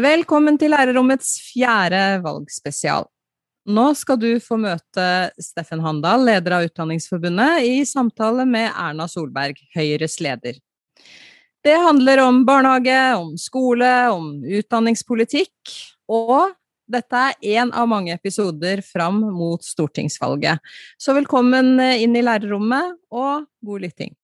Velkommen til lærerrommets fjerde valgspesial. Nå skal du få møte Steffen Handal, leder av Utdanningsforbundet, i samtale med Erna Solberg, Høyres leder. Det handler om barnehage, om skole, om utdanningspolitikk, og dette er én av mange episoder fram mot stortingsvalget. Så velkommen inn i lærerrommet, og god lytting.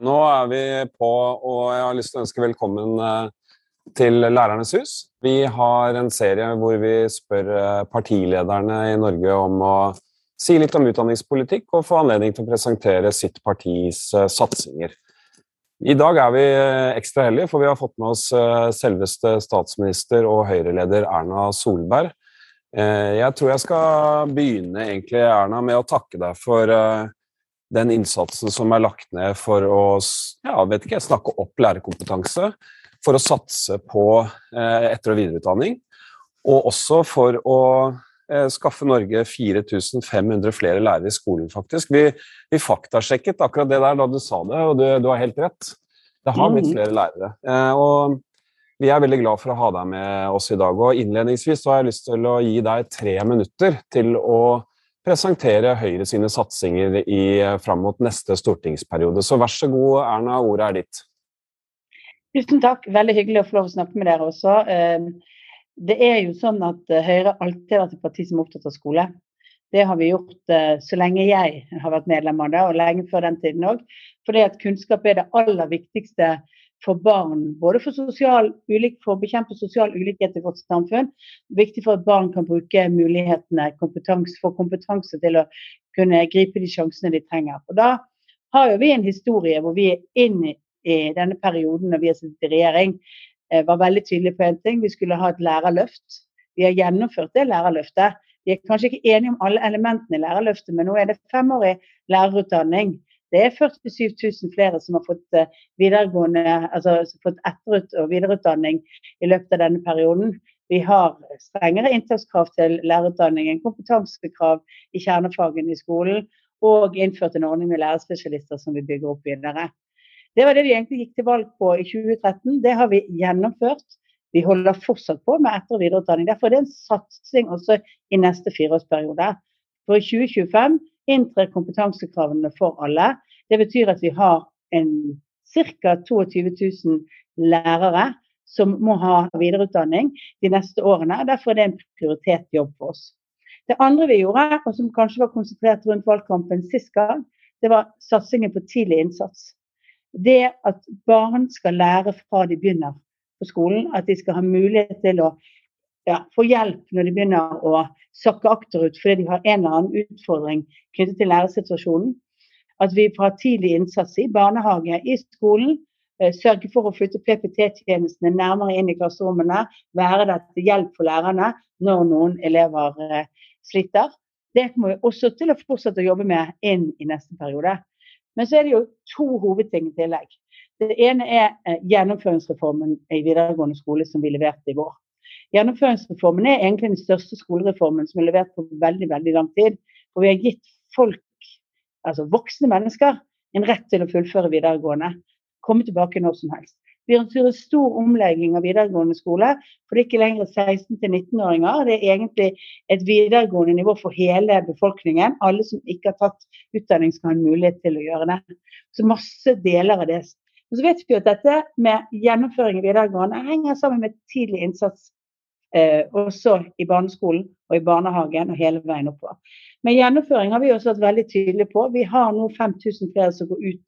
Nå er vi på, og jeg har lyst til å ønske velkommen eh, til Lærernes hus. Vi har en serie hvor vi spør eh, partilederne i Norge om å si litt om utdanningspolitikk og få anledning til å presentere sitt partis eh, satsinger. I dag er vi ekstra heldige, for vi har fått med oss selveste statsminister og Høyre-leder Erna Solberg. Jeg tror jeg skal begynne, egentlig, Erna, med å takke deg for den innsatsen som er lagt ned for å ja, ikke, snakke opp lærerkompetanse, for å satse på eh, etter- og videreutdanning, og også for å eh, skaffe Norge 4500 flere lærere i skolen, faktisk. Vi, vi faktasjekket akkurat det der da du sa det, og du, du har helt rett. Det har blitt mm. flere lærere. Eh, og vi er veldig glad for å ha deg med oss i dag. og Innledningsvis så har jeg lyst til å gi deg tre minutter til å presentere Høyre sine satsinger i, eh, fram mot neste stortingsperiode. Så vær så god, Erna, ordet er ditt. Tusen takk. Veldig hyggelig å få lov å snakke med dere også. Det er jo sånn at eh, Høyre alltid har vært et parti som er opptatt av skole. Det har vi gjort eh, så lenge jeg har vært medlem av det, og lenge før den tiden òg. Fordi at kunnskap er det aller viktigste for barn, både for, sosial, for, å bekjempe sosial ulikhet i vårt samfunn. Viktig for at barn kan bruke mulighetene, kompetanse, få kompetanse til å kunne gripe de sjansene de trenger. Og Da har jo vi en historie hvor vi er inne i denne perioden når vi har sittet i regjering, var veldig tydelige på en ting. Vi skulle ha et lærerløft. Vi har gjennomført det lærerløftet. Vi er kanskje ikke enige om alle elementene i lærerløftet, men nå er det femårig lærerutdanning. Det er 47 000 flere som har fått eh, altså fått etter- og videreutdanning i løpet av denne perioden. Vi har strengere inntakskrav til lærerutdanningen, kompetansekrav i kjernefagene i skolen, og innført en ordning med lærerspesialister som vi bygger opp videre. Det var det vi egentlig gikk til valg på i 2013. Det har vi gjennomført. Vi holder fortsatt på med etter- og videreutdanning. Derfor er det en satsing også i neste fireårsperiode. For i 2025 inntrer kompetansekravene for alle. Det betyr at vi har ca. 22 000 lærere som må ha videreutdanning de neste årene. Derfor er det en prioritert jobb for oss. Det andre vi gjorde, og som kanskje var konsentrert rundt valgkampen sist gang, det var satsingen på tidlig innsats. Det at barn skal lære fra de begynner på skolen, at de skal ha mulighet til å ja, få hjelp når de begynner å sakke akterut fordi de har en eller annen utfordring knyttet til læresituasjonen. At vi fra tidlig innsats i barnehage, i skolen, eh, sørge for å flytte PPT-tjenestene nærmere inn i klasserommene. Være der til hjelp for lærerne når noen elever eh, sliter. Det kommer vi også til å fortsette å jobbe med inn i neste periode. Men så er det jo to hovedting i tillegg. Det ene er eh, gjennomføringsreformen i videregående skole som vi leverte i vår. Gjennomføringsreformen er egentlig den største skolereformen som er levert på veldig veldig lang tid. For vi har gitt folk, altså voksne mennesker, en rett til å fullføre videregående. Komme tilbake når som helst. Har en stor omlegging av videregående skole. For det er ikke lenger 16-19-åringer. Det er egentlig et videregående nivå for hele befolkningen. Alle som ikke har tatt utdanning skal ha en mulighet til å gjøre det. Så masse deler av det. Og så vet vi at dette med gjennomføring i videregående henger sammen med tidlig innsats eh, også i barneskolen og i barnehagen og hele veien oppover. Men gjennomføring har vi også vært veldig tydelige på. Vi har nå 5000 flere som går ut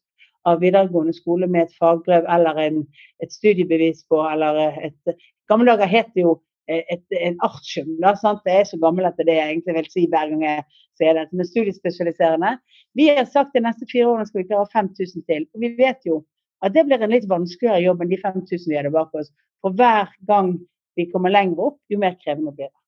av videregående skole med et fagbrev eller en, et studiebevis på, eller et Gamle dager het det jo et, et, en artium. Det er så gammel at det er egentlig vil si hver gang jeg sier det. Men studiespesialiserende. Vi har sagt de neste fire årene skal vi klare 5000 til. Og vi vet jo at det blir en litt vanskeligere jobb enn de 5000 vi hadde bak oss. For hver gang vi kommer lenger opp, jo mer krevende blir det.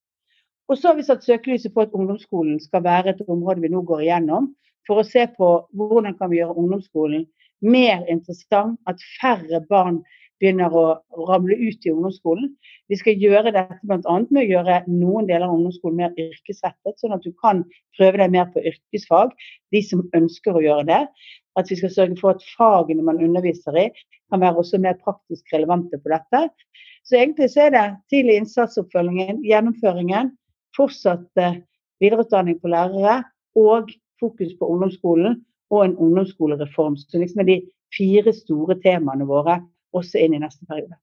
Og så har vi satt søkelyset på at ungdomsskolen skal være et område vi nå går igjennom, for å se på hvordan kan vi gjøre ungdomsskolen mer interessant, at færre barn begynner å ramle ut i ungdomsskolen. Vi skal gjøre dette bl.a. med å gjøre noen deler av ungdomsskolen mer yrkesrettet, sånn at du kan prøve deg mer på yrkesfag, de som ønsker å gjøre det. At vi skal sørge for at fagene man underviser i, kan være også mer praktisk relevante på dette. Så egentlig så er det tidlig innsatsoppfølgingen, gjennomføringen, fortsatt eh, videreutdanning på lærere og fokus på ungdomsskolen og en ungdomsskolereform. Så liksom er de fire store temaene våre også inn i neste periode.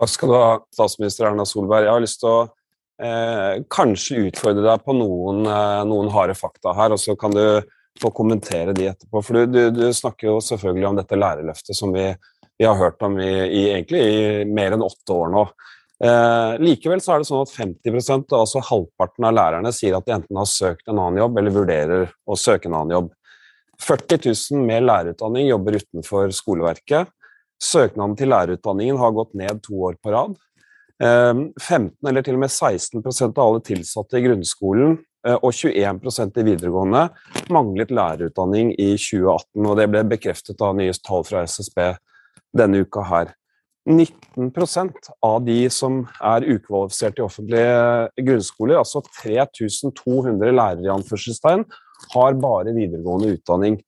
Takk skal du ha, statsminister Erna Solberg. Jeg har lyst til å eh, kanskje utfordre deg på noen, eh, noen, harde fakta her, og så kan du få kommentere de etterpå. For du, du, du snakker jo selvfølgelig om dette lærerløftet som vi, vi har hørt om i, i, egentlig i mer enn åtte år nå. Eh, likevel så er det sånn at 50% altså halvparten av lærerne sier at de enten har søkt en annen jobb eller vurderer å søke en annen jobb. 40 000 med lærerutdanning jobber utenfor skoleverket. Søknaden til lærerutdanningen har gått ned to år på rad. 15 eh, eller til og med 16% av alle tilsatte i grunnskolen eh, og 21% i videregående manglet lærerutdanning i 2018. og Det ble bekreftet av nye tall fra SSB denne uka her. 19% av de som er ukvalifisert i offentlige grunnskoler, altså 3200 lærere i anførselstegn, har bare videregående utdanning.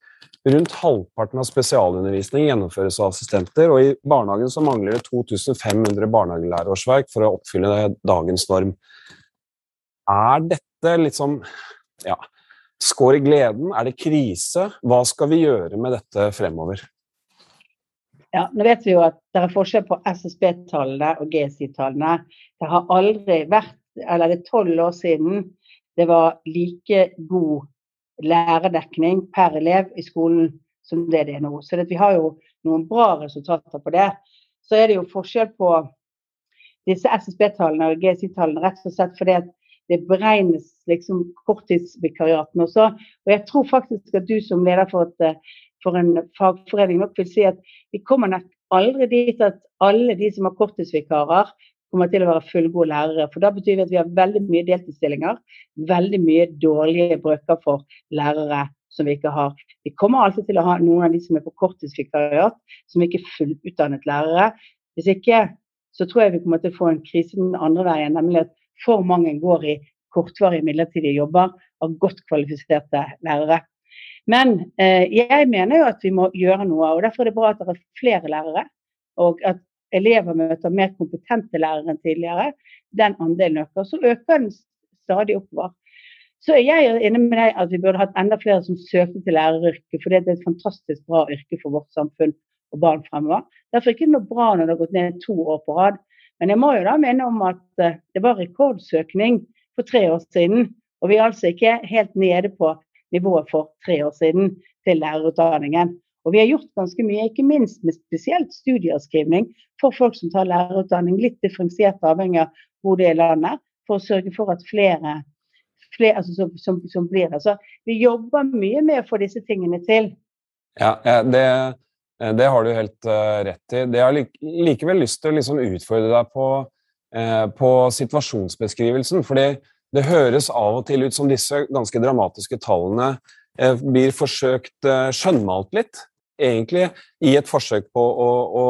Rundt halvparten av spesialundervisning gjennomføres av assistenter, og i barnehagen så mangler det 2500 barnehagelærerårsverk for å oppfylle dagens norm. Er dette liksom ja, skår i gleden? Er det krise? Hva skal vi gjøre med dette fremover? Ja, nå vet vi jo at det er forskjell på SSB-tallene og GSI-tallene. Det har aldri vært, eller det er tolv år siden, det var like god lærerdekning per elev i skolen som det det er nå. Så vi har jo noen bra resultater på det. Så er det jo forskjell på disse SSB-tallene og GSI-tallene rett og slett fordi at det beregnes liksom korttidsvikariatene også. Og jeg tror faktisk at du som leder for, et, for en fagforening nok vil si at vi kommer nok aldri dit at alle de som har korttidsvikarer, kommer til å være fullgode lærere. For da betyr det at vi har veldig mye deltidsstillinger, veldig mye dårlige brøker for lærere som vi ikke har. Vi kommer alltid til å ha noen av de som er på korttidsvikariat, som ikke er fullutdannet lærere. Hvis ikke så tror jeg vi kommer til å få en krise den andre veien, nemlig at for mange går i kortvarige midlertidige jobber av godt kvalifiserte lærere. Men eh, jeg mener jo at vi må gjøre noe, og derfor er det bra at det er flere lærere. Og at elever møter mer kompetente lærere enn tidligere, den andelen øker. Så øker den stadig oppover. Så er jeg enig med deg at vi burde hatt enda flere som søkte til læreryrket, for det er et fantastisk bra yrke for vårt samfunn og barn fremover. Derfor er det ikke noe bra når det har gått ned to år på rad. Men jeg må jo da minne om at eh, det var rekordsøkning for tre år siden. Og vi er altså ikke helt nede på nivået for tre år siden til lærerutdanningen. Og vi har gjort ganske mye, ikke minst med spesielt studieavskrivning for folk som tar lærerutdanning, litt differensiert avhengig av hvor det er landet, for å sørge for at flere, flere altså, som, som, som, blir det. Så vi jobber mye med å få disse tingene til. Ja, det, det har du helt uh, rett i. Jeg har likevel lyst til å liksom utfordre deg på, uh, på situasjonsbeskrivelsen. fordi det høres av og til ut som disse ganske dramatiske tallene uh, blir forsøkt skjønnmalt litt egentlig i et forsøk på å, å,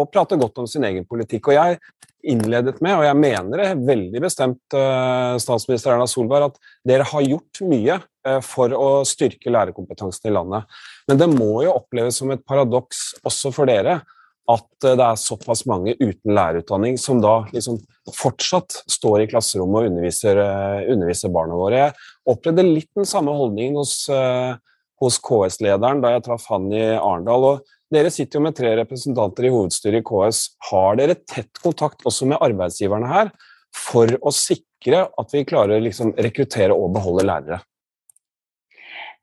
å, prate godt om sin egen politikk. Og jeg innledet med, og jeg mener det veldig bestemt, uh, statsminister Erna Solberg, at dere har gjort mye uh, for å styrke lærerkompetansen i landet. Men det må jo oppleves som et paradoks også for dere at uh, det er såpass mange uten lærerutdanning som da liksom fortsatt står i klasserommet og underviser, underviser barna våre. Jeg opplevde litt den samme holdningen hos hos KS-lederen da jeg traff han i Arendal. og Dere sitter jo med tre representanter i hovedstyret i KS. Har dere tett kontakt også med arbeidsgiverne her for å sikre at vi klarer å liksom rekruttere og beholde lærere?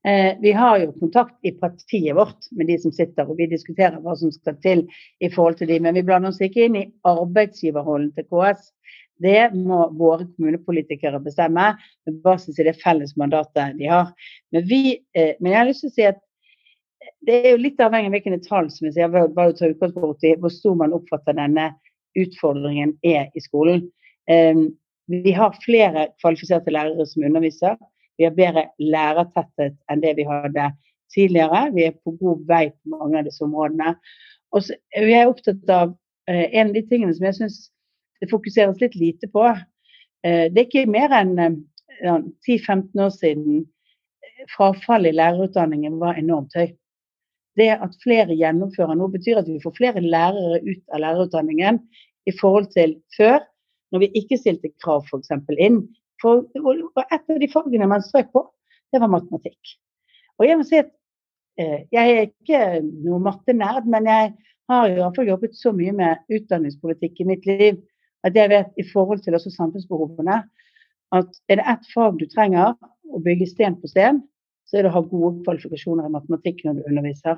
Eh, vi har jo kontakt i partiet vårt med de som sitter, og vi diskuterer hva som skal til i forhold til de, Men vi blander oss ikke inn i arbeidsgiverrollen til KS. Det må våre kommunepolitikere bestemme med basis i det felles mandatet de har. Men, vi, eh, men jeg har lyst til å si at det er jo litt avhengig av hvilke tall som jeg sier, bare ta utgangspunkt i hvor stor man oppfatter denne utfordringen er i skolen. Um, vi har flere kvalifiserte lærere som underviser. Vi har bedre lærertetthet enn det vi hadde tidligere. Vi er på god vei på mange av disse områdene. Og så er jeg opptatt av eh, en av de tingene som jeg syns det fokuseres litt lite på. Eh, det er ikke mer enn eh, 10-15 år siden eh, frafallet i lærerutdanningen var enormt høy. Det at flere gjennomfører nå, betyr at vi får flere lærere ut av lærerutdanningen i forhold til før, når vi ikke stilte krav f.eks. inn. For, et av de fagene man strøk på, det var matematikk. Og jeg må si at eh, jeg er ikke noe mattenerd, men jeg har i hvert fall jobbet så mye med utdanningspolitikk i mitt liv at jeg vet i forhold til også samfunnsbehovene at er det ett fag du trenger å bygge sten på sten, så er det å ha gode kvalifikasjoner i matematikk når du underviser.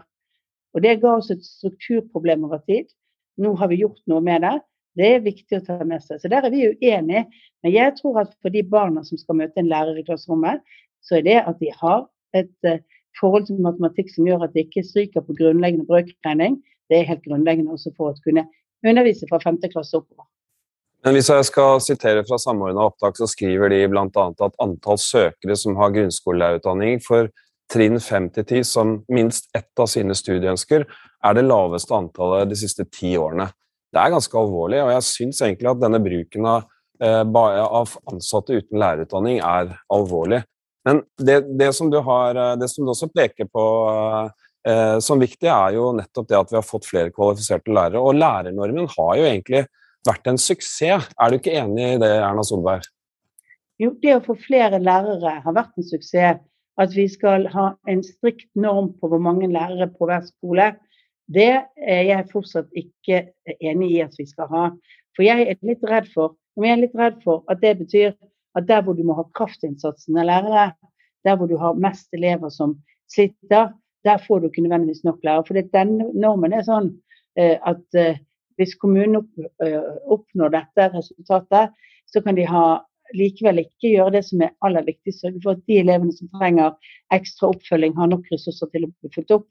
Og Det ga oss et strukturproblem over tid. Nå har vi gjort noe med det. Det er viktig å ta med seg. Så Der er vi uenige. Men jeg tror at for de barna som skal møte en lærer i klasserommet, så er det at de har et uh, forhold til matematikk som gjør at de ikke stryker på grunnleggende brøkregning, det er helt grunnleggende også for å kunne undervise fra femte klasse oppover. Men hvis jeg skal sitere fra Samordna opptak, så skriver de bl.a. at antall søkere som har grunnskolelærerutdanning for trinn 5 til 10 som minst ett av sine studieønsker, er det laveste antallet de siste ti årene. Det er ganske alvorlig, og jeg syns egentlig at denne bruken av, eh, av ansatte uten lærerutdanning er alvorlig. Men det, det, som har, eh, det som du også peker på eh, som viktig, er jo nettopp det at vi har fått flere kvalifiserte lærere. Og lærernormen har jo egentlig vært en suksess. Er du ikke enig i det, Erna Solberg? Jo, det å få flere lærere har vært en suksess. At vi skal ha en strikt norm på hvor mange lærere på hver skole, det er jeg fortsatt ikke enig i at vi skal ha. For jeg er litt redd for, jeg er litt redd for at det betyr at der hvor du må ha kraftinnsatsen av lærere, der hvor du har mest elever som sliter, der får du ikke nødvendigvis nok lærere. For denne normen er sånn eh, at eh, hvis kommunen eh, oppnår dette resultatet, så kan de ha likevel ikke gjøre det som er aller viktigst, sørge for at de elevene som trenger ekstra oppfølging, har nok ressurser til å bli fulgt opp.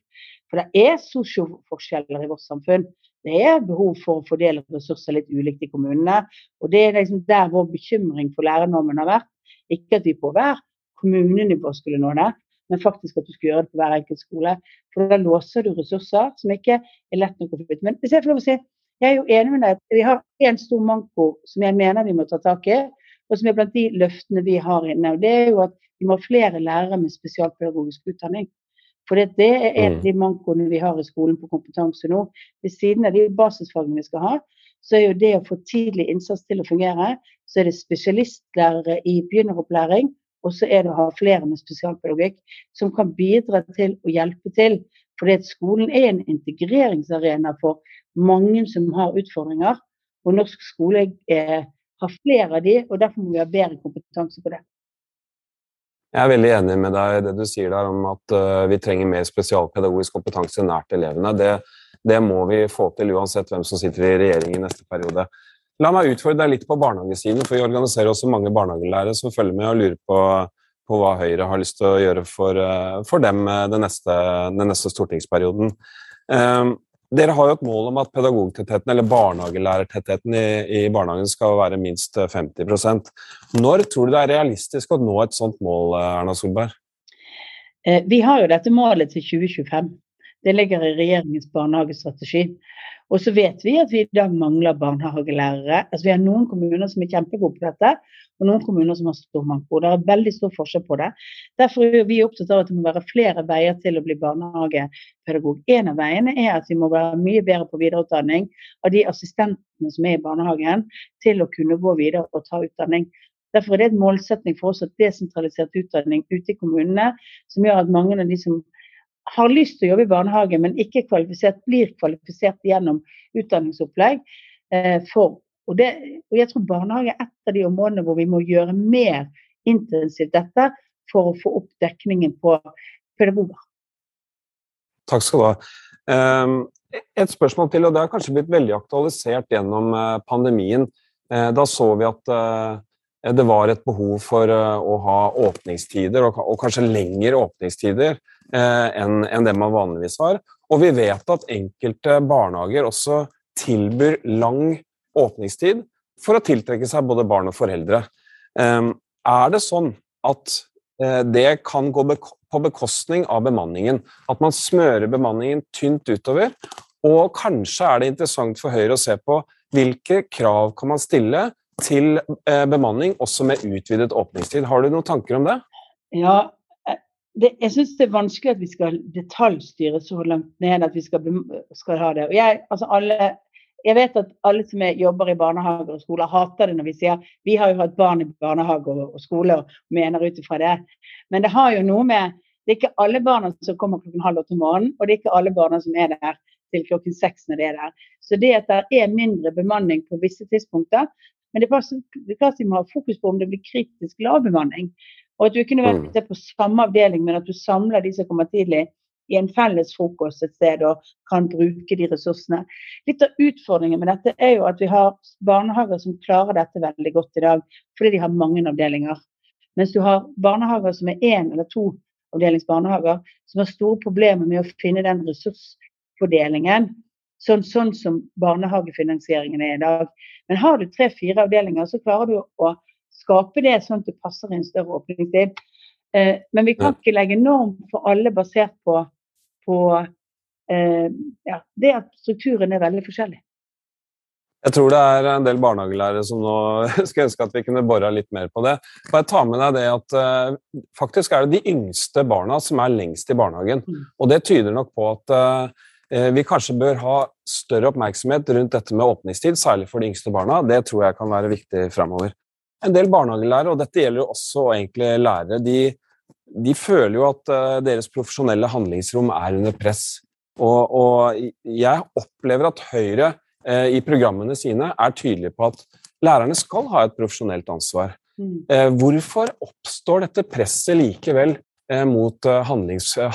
For det er sosioforskjeller i vårt samfunn. Det er behov for å fordele ressurser litt ulikt i kommunene. Og det er liksom der vår bekymring for lærernormen har vært. Ikke at vi på hver kommunenivå skulle nå det, men faktisk at du skulle gjøre det på hver enkelt skole. For da låser du ressurser som ikke er lett nok å få ut. Men hvis jeg får lov å si, jeg er jo enig med deg. Vi har en stor manko som jeg mener vi må ta tak i, og som er blant de løftene vi har inne. og Det er jo at vi må ha flere lærere med spesialpedagogisk utdanning. For det, er en av mm. de mankoene vi har i skolen på kompetanse nå. Ved siden av de basisfagene vi skal ha, så er jo det å få tidlig innsats til å fungere, så er det spesialistlærere i begynneropplæring, og så er det å ha flere med spesialpedagogikk som kan bidra til å hjelpe til. Fordi at skolen er en integreringsarena for mange som har utfordringer. Og norsk skole er, har flere av de, og derfor må vi ha bedre kompetanse på det. Jeg er veldig enig med deg i det du sier der om at uh, vi trenger mer spesialpedagogisk kompetanse nært elevene. Det, det, må vi få til uansett hvem som sitter i regjering i neste periode. La meg utfordre deg litt på barnehagesiden, for vi organiserer også mange barnehagelærere som følger med og lurer på, på hva Høyre har lyst til å gjøre for, uh, for dem uh, den neste, den neste stortingsperioden. Um, dere har jo et mål om at pedagogtettheten, eller barnehagelærertettheten i, i barnehagen skal være minst 50% Når tror du det er realistisk å nå et sånt mål, Erna Solberg? Eh, vi har jo dette målet til 2025. Det ligger i regjeringens barnehagestrategi. Og så vet vi at vi i dag mangler barnehagelærere. Altså Vi har noen kommuner som er kjempegode på dette, og noen kommuner som har stor manko. Det er veldig stor forskjell på det. Derfor er vi opptatt av at det må være flere veier til å bli barnehagepedagog. En av veiene er at vi må være mye bedre på videreutdanning av de assistentene som er i barnehagen, til å kunne gå videre og ta utdanning. Derfor er det et målsetning for oss at desentralisert utdanning ute i kommunene, som gjør at mange av de som har lyst til å jobbe i barnehage, men ikke er kvalifisert, blir kvalifisert gjennom utdanningsopplegg. Eh, for, og, det, og, jeg tror barnehage er et av de områdene hvor vi må gjøre mer intensivt dette for å få opp dekningen på pedagoger. Takk skal du ha. Um, et spørsmål til, og det har kanskje blitt veldig aktualisert gjennom uh, pandemien. Uh, da så vi at uh, det var et behov for å ha åpningstider, og, kanskje lengre åpningstider Eh, enn det man vanligvis har. Og vi vet at enkelte barnehager også tilbyr lang åpningstid for å tiltrekke seg både barn og foreldre. Ehm, er det sånn at eh, det kan gå på bekostning av bemanningen? At man smører bemanningen tynt utover, Og kanskje er det interessant for Høyre å se på hvilke krav kan man stille til eh, bemanning, også med utvidet åpningstid. Har du noen tanker om det? Ja, eh, det, jeg syns det er vanskelig at vi skal detaljstyre så langt ned at vi skal, skal ha det. Jeg, altså alle, jeg vet at alle som er, jobber i barnehager og skoler, hater det når vi sier vi har jo hatt barn i barnehage og, skole og mener ut ifra det. Men det har jo noe med Det er ikke alle barna som kommer klokken halv åtte om morgenen, og det er ikke alle barna som er der til klokken seks når det er der. Så det at det er mindre bemanning på visse tidspunkter, men det er klart vi må ha fokus på om det blir kritisk lav bemanning. Og at du ikke nødvendigvis er på samme avdeling, men at du samler de som kommer tidlig i en felles frokost et sted og kan bruke de ressursene. Litt av utfordringen med dette er jo at vi har barnehager som klarer dette veldig godt i dag, fordi de har mange avdelinger. Mens du har barnehager som er én eller to avdelingsbarnehager, som har store problemer med å finne den ressursfordelingen Sånn, sånn, som barnehagefinansieringen er i dag. Men har du tre-fire avdelinger, så klarer du å skape det sånn at det passer i en større åpningstid. Eh, men vi kan ikke legge norm for alle basert på, på eh, ja, det at strukturen er veldig forskjellig. Jeg tror det er en del barnehagelærere som nå skulle ønske at vi kunne bora litt mer på det. Bare ta med deg det at uh, faktisk er det de yngste barna som er lengst i barnehagen. Mm. Og det tyder nok på at Eh, vi kanskje bør ha større oppmerksomhet rundt dette med åpningstid, særlig for de yngste barna. Det tror jeg kan være viktig fremover. En del barnehagelærere, og dette gjelder jo også egentlig lærere, de, de føler jo at uh, deres profesjonelle handlingsrom er under press. Og, og jeg opplever at Høyre uh, i programmene sine er tydelige på at lærerne skal ha et profesjonelt ansvar. Mm. Uh, hvorfor oppstår dette presset likevel Eh, mot eh,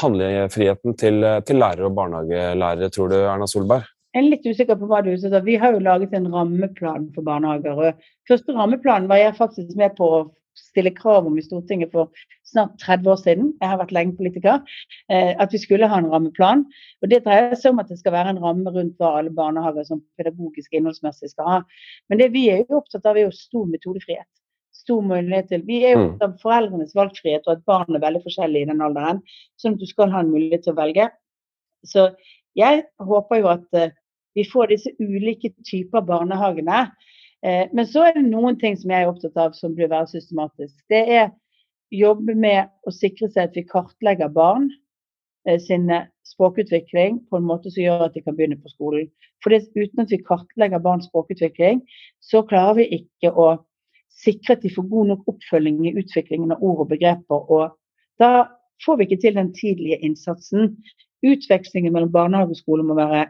handlefriheten til, eh, til lærere og barnehagelærere, tror du, Erna Solberg? Jeg er litt usikker på hva du sa. Vi har jo laget en rammeplan for barnehager. og Første rammeplan var jeg faktisk med på å stille krav om i Stortinget for snart 30 år siden. Jeg har vært lenge politiker. At vi skulle ha en rammeplan. Og Det dreier seg om at det skal være en ramme rundt hva alle barnehager som pedagogisk innholdsmessig skal ha. Men det vi er jo opptatt av, er jo stor metodefrihet stor mulighet til. Vi er jo opptatt mm. av foreldrenes valgfrihet, og at barn er veldig forskjellige i den alderen. Sånn at du skal ha en mulighet til å velge. Så jeg håper jo at uh, vi får disse ulike typer barnehagene. Uh, men så er det noen ting som jeg er opptatt av som blir være systematisk. Det er jobbe med å sikre seg at vi kartlegger barn uh, sin språkutvikling på en måte som gjør at de kan begynne på skolen. For uten at vi kartlegger barns språkutvikling, så klarer vi ikke å sikre at de får god nok oppfølging i utviklingen av ord og begreper. Og da får vi ikke til den tidlige innsatsen. Utvekslingen mellom barnehage og skole må være,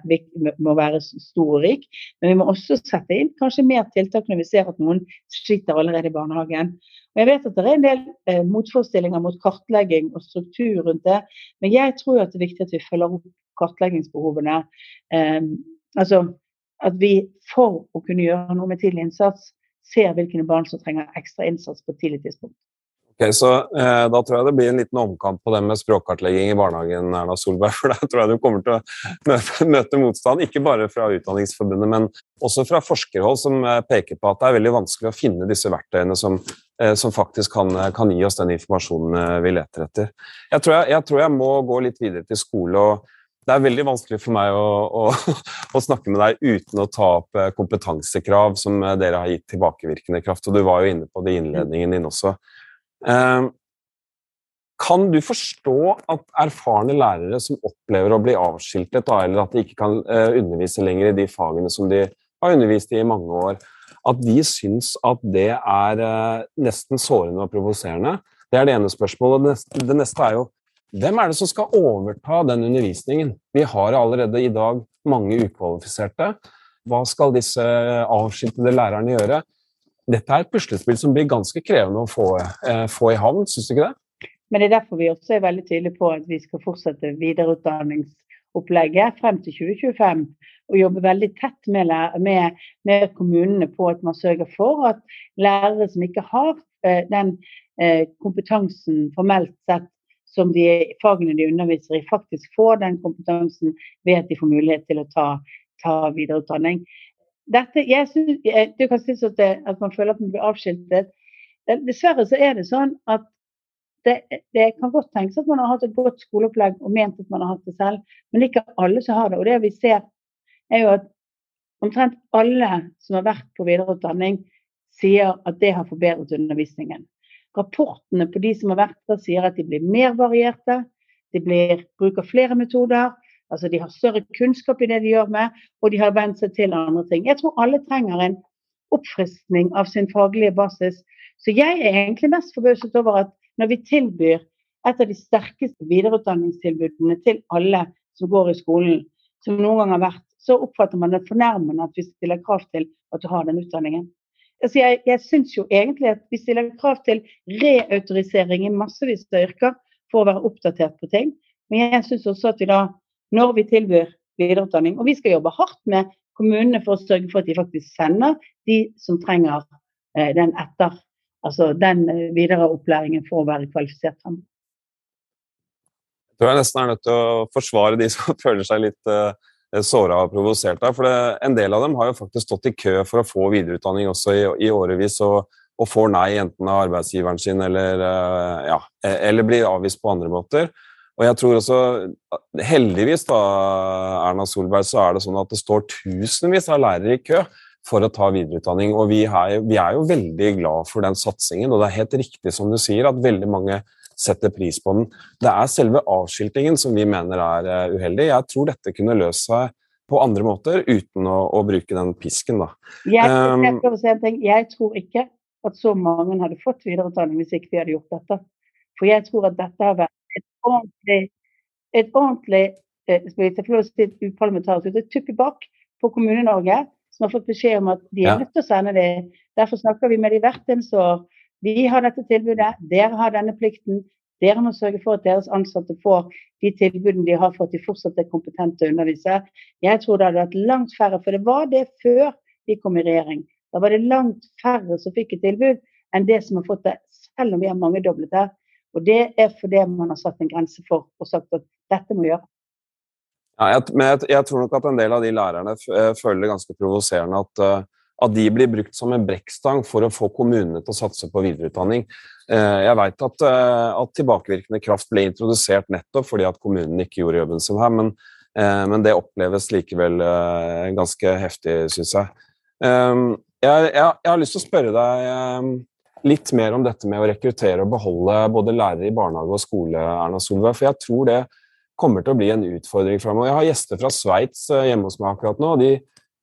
må være, stor og rik, men vi må også sette inn kanskje mer tiltak når vi ser at noen sliter allerede i barnehagen. Og Jeg vet at det er en del eh, motforestillinger mot kartlegging og struktur rundt det, men jeg tror at det er viktig at vi følger opp kartleggingsbehovene. Eh, altså at vi for å kunne gjøre noe med tidlig innsats, ser hvilke barn som trenger ekstra innsats på tidlig tidspunkt. Ok, så eh, Da tror jeg det blir en liten omkamp på det med språkkartlegging i barnehagen. Erna Solberg, for Der tror jeg du kommer til å møte, møte, motstand, ikke bare fra Utdanningsforbundet, men også fra forskerhold, som eh, peker på at det er veldig vanskelig å finne disse verktøyene som, eh, som faktisk kan, kan, gi oss den informasjonen eh, vi leter etter. Jeg tror jeg, jeg tror jeg må gå litt videre til skole. og det er veldig vanskelig for meg å, å, å, snakke med deg uten å ta opp eh, kompetansekrav som dere har gitt tilbakevirkende kraft. Og du var jo inne på det i innledningen din også. Eh, kan du forstå at erfarne lærere som opplever å bli avskiltet, eller at de ikke kan undervise lenger i de fagene som de har undervist i i mange år, at de syns at det er nesten sårende og provoserende? Det er det ene spørsmålet. Det neste er jo hvem er det som skal overta den undervisningen? Vi har allerede i dag mange ukvalifiserte. Hva skal disse avskiltede lærerne gjøre? Dette er et puslespill som blir ganske krevende å få, eh, få i havn, syns du ikke det? Men det er derfor vi også er veldig tydelige på at vi skal fortsette videreutdanningsopplegget frem til 2025. Og jobbe veldig tett med, med, med kommunene på at man sørger for at lærere som ikke har eh, den eh, kompetansen formelt sett som de fagene de underviser i, faktisk får den kompetansen ved at de får mulighet til å ta, ta videreutdanning. Dette, synes, du kan synes at, det, at man føler at man blir avskiltet. Dessverre så er det sånn at det, det, kan godt tenkes at man har hatt et godt skoleopplegg og ment at man har hatt det selv, men ikke alle som har det. Og det vi ser er jo at omtrent alle som har vært på videreutdanning, sier at det har forbedret undervisningen. Rapportene på de som har vært der, sier at de blir mer varierte, de blir, bruker flere metoder, altså de har større kunnskap i det de gjør med, og de har vent seg til andre ting. Jeg tror alle trenger en oppfriskning av sin faglige basis. Så jeg er egentlig mest forbauset over at når vi tilbyr et av de sterkeste videreutdanningstilbudene til alle som går i skolen, som noen gang har vært, så oppfatter man det fornærmende at vi stiller krav til at du har den utdanningen. Altså jeg jeg syns jo egentlig at vi stiller krav til reautorisering i massevis av yrker for å være oppdatert på ting. Men jeg syns også at vi da, når vi tilbyr videreutdanning, og vi skal jobbe hardt med kommunene for å sørge for at de faktisk sender de som trenger eh, den etter, altså den eh, videre opplæringen for å være kvalifisert fremover. Jeg tror jeg nesten er nødt til å forsvare de som føler seg litt Eh, såra og provosert der. For det, en del av dem har jo faktisk stått i kø for å få videreutdanning også i, i årevis, og, og, får nei enten av arbeidsgiveren sin eller, ja, e, eller blir avvist på andre måter. Og jeg tror også, Heldigvis, da, Erna Solberg, så er det sånn at det står tusenvis av lærere i kø for å ta videreutdanning. Og vi er, vi er jo veldig glad for den satsingen. Og det er helt riktig som du sier, at veldig mange setter pris på den. Det er selve avskiltingen som vi mener er uh, uheldig. Jeg tror dette kunne løst seg på andre måter uten å, å bruke den pisken. Da. Jeg, jeg, jeg, jeg, tror ikke at så mange hadde fått videreutdanning hvis ikke vi hadde gjort dette. For jeg tror at dette har vært ordentlig, et ordentlig eh, skal vi å si et uparlamentarisk et tupp bak på Kommune-Norge, som har fått beskjed om at de er nødt til å sende det. Derfor snakker vi med de hvert eneste år vi har dette tilbudet, dere har denne plikten. Dere må sørge for at deres ansatte får de tilbudene de har for at de fortsatt er kompetente til å undervise. Jeg tror det hadde vært langt færre, for det var det før vi kom i regjering. Da var det langt færre som fikk et tilbud enn det som har fått det, selv om vi har mangedoblet det. Og det er fordi man har satt en grense for og sagt at dette må gjøre. Ja, jeg, men jeg, jeg, tror nok at en del av de lærerne eh, føler det ganske provoserende at uh, at de blir brukt som en brekkstang for å få kommunene til å satse på videreutdanning. Eh, jeg vet at, eh, at, tilbakevirkende kraft ble introdusert nettopp fordi at kommunene ikke gjorde jobben sin her, men, eh, men det oppleves likevel ganske heftig, syns jeg. Jeg, jeg. jeg, har lyst til å spørre deg litt mer om dette med å rekruttere og beholde både lærere i barnehage og skole, Erna Solberg. for jeg tror det kommer til å bli en utfordring framover. Jeg har gjester fra Sveits hjemme hos meg akkurat nå. og de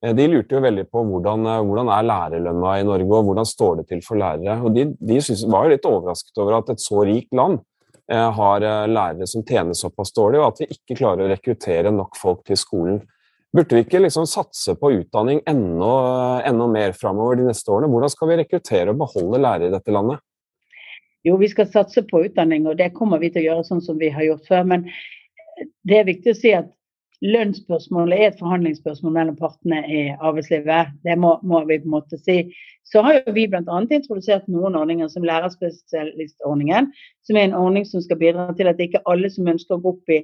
Eh, de lurte jo veldig på hvordan, eh, hvordan er lærerlønna i Norge, og hvordan står det til for lærere. Og De, de synes, var jo litt overrasket over at et så rikt land eh, har eh, lærere som tjener såpass dårlig, og at vi ikke klarer å rekruttere nok folk til skolen. Burde vi ikke liksom satse på utdanning enda, enda mer framover de neste årene? Hvordan skal vi rekruttere og beholde lærere i dette landet? Jo, vi skal satse på utdanning, og det kommer vi til å gjøre sånn som vi har gjort før. Men det er viktig å si at lønnsspørsmålet er et forhandlingsspørsmål mellom partene i arbeidslivet. Det må, må vi på en måte si. Så har jo vi bl.a. introdusert noen ordninger som lærerspesialistordningen, som er en ordning som skal bidra til at ikke alle som ønsker å gå opp i,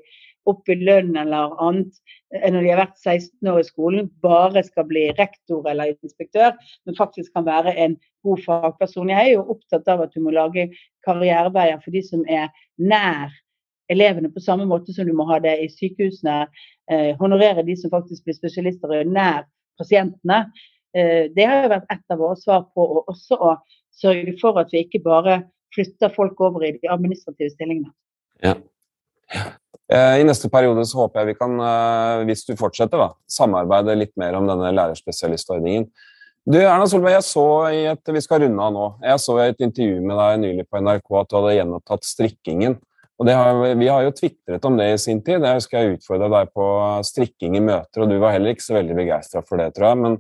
opp i lønn eller annet eh, når de har vært 16 år i skolen, bare skal bli rektor eller inspektør, men faktisk kan være en god fagperson. Jeg er jo opptatt av at du må lage karriereveier for de som er nær elevene på samme måte som du må ha det i sykehusene. Eh, honorere de som faktisk blir spesialister og nær pasientene. Eh, det har jo vært et av våre svar på, og også å sørge for at vi ikke bare flytter folk over i de administrative stillingene. Ja. I neste periode så håper jeg vi kan, eh, hvis du fortsetter, da, samarbeide litt mer om denne lærerspesialistordningen. Du, Erna Solberg, jeg så i et, Vi skal runde av nå. Jeg så i et intervju med deg nylig på NRK at du hadde gjenopptatt strikkingen. Og har, Vi har jo tvitret om det i sin tid. Jeg husker jeg utfordra deg på strikking i møter, og du var heller ikke så veldig begeistra for det, tror jeg. Men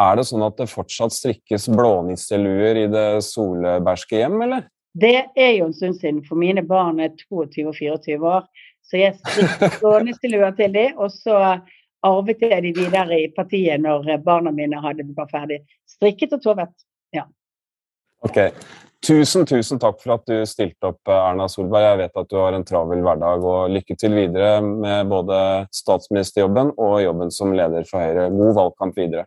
er det sånn at det fortsatt strikkes blånisseluer i det solbergske hjem, eller? Det er jo en stund siden, for mine barn er 22 og 24 år. Så jeg strikket blånisseluer til dem, og så arvet jeg de videre i partiet når barna mine hadde var ferdig strikket og tovet. Ja. Ok. Tusen, tusen takk for at du stilte opp, Erna Solberg. Jeg vet at du har en travel hverdag, og lykke til videre med både statsministerjobben og jobben som leder for Høyre. God valgkamp videre.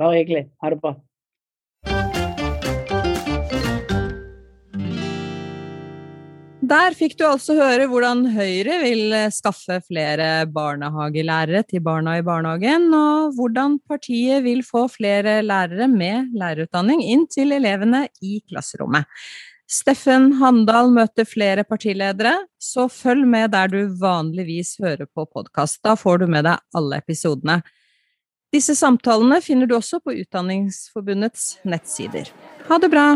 Bare hyggelig. Ha det bra. Der fikk du altså høre hvordan Høyre vil skaffe flere barnehagelærere til barna i barnehagen, og hvordan partiet vil få flere lærere med lærerutdanning inn til elevene i klasserommet. Steffen Handal møter flere partiledere, så følg med der du vanligvis hører på podkast. Da får du med deg alle episodene. Disse samtalene finner du også på Utdanningsforbundets nettsider. Ha det bra!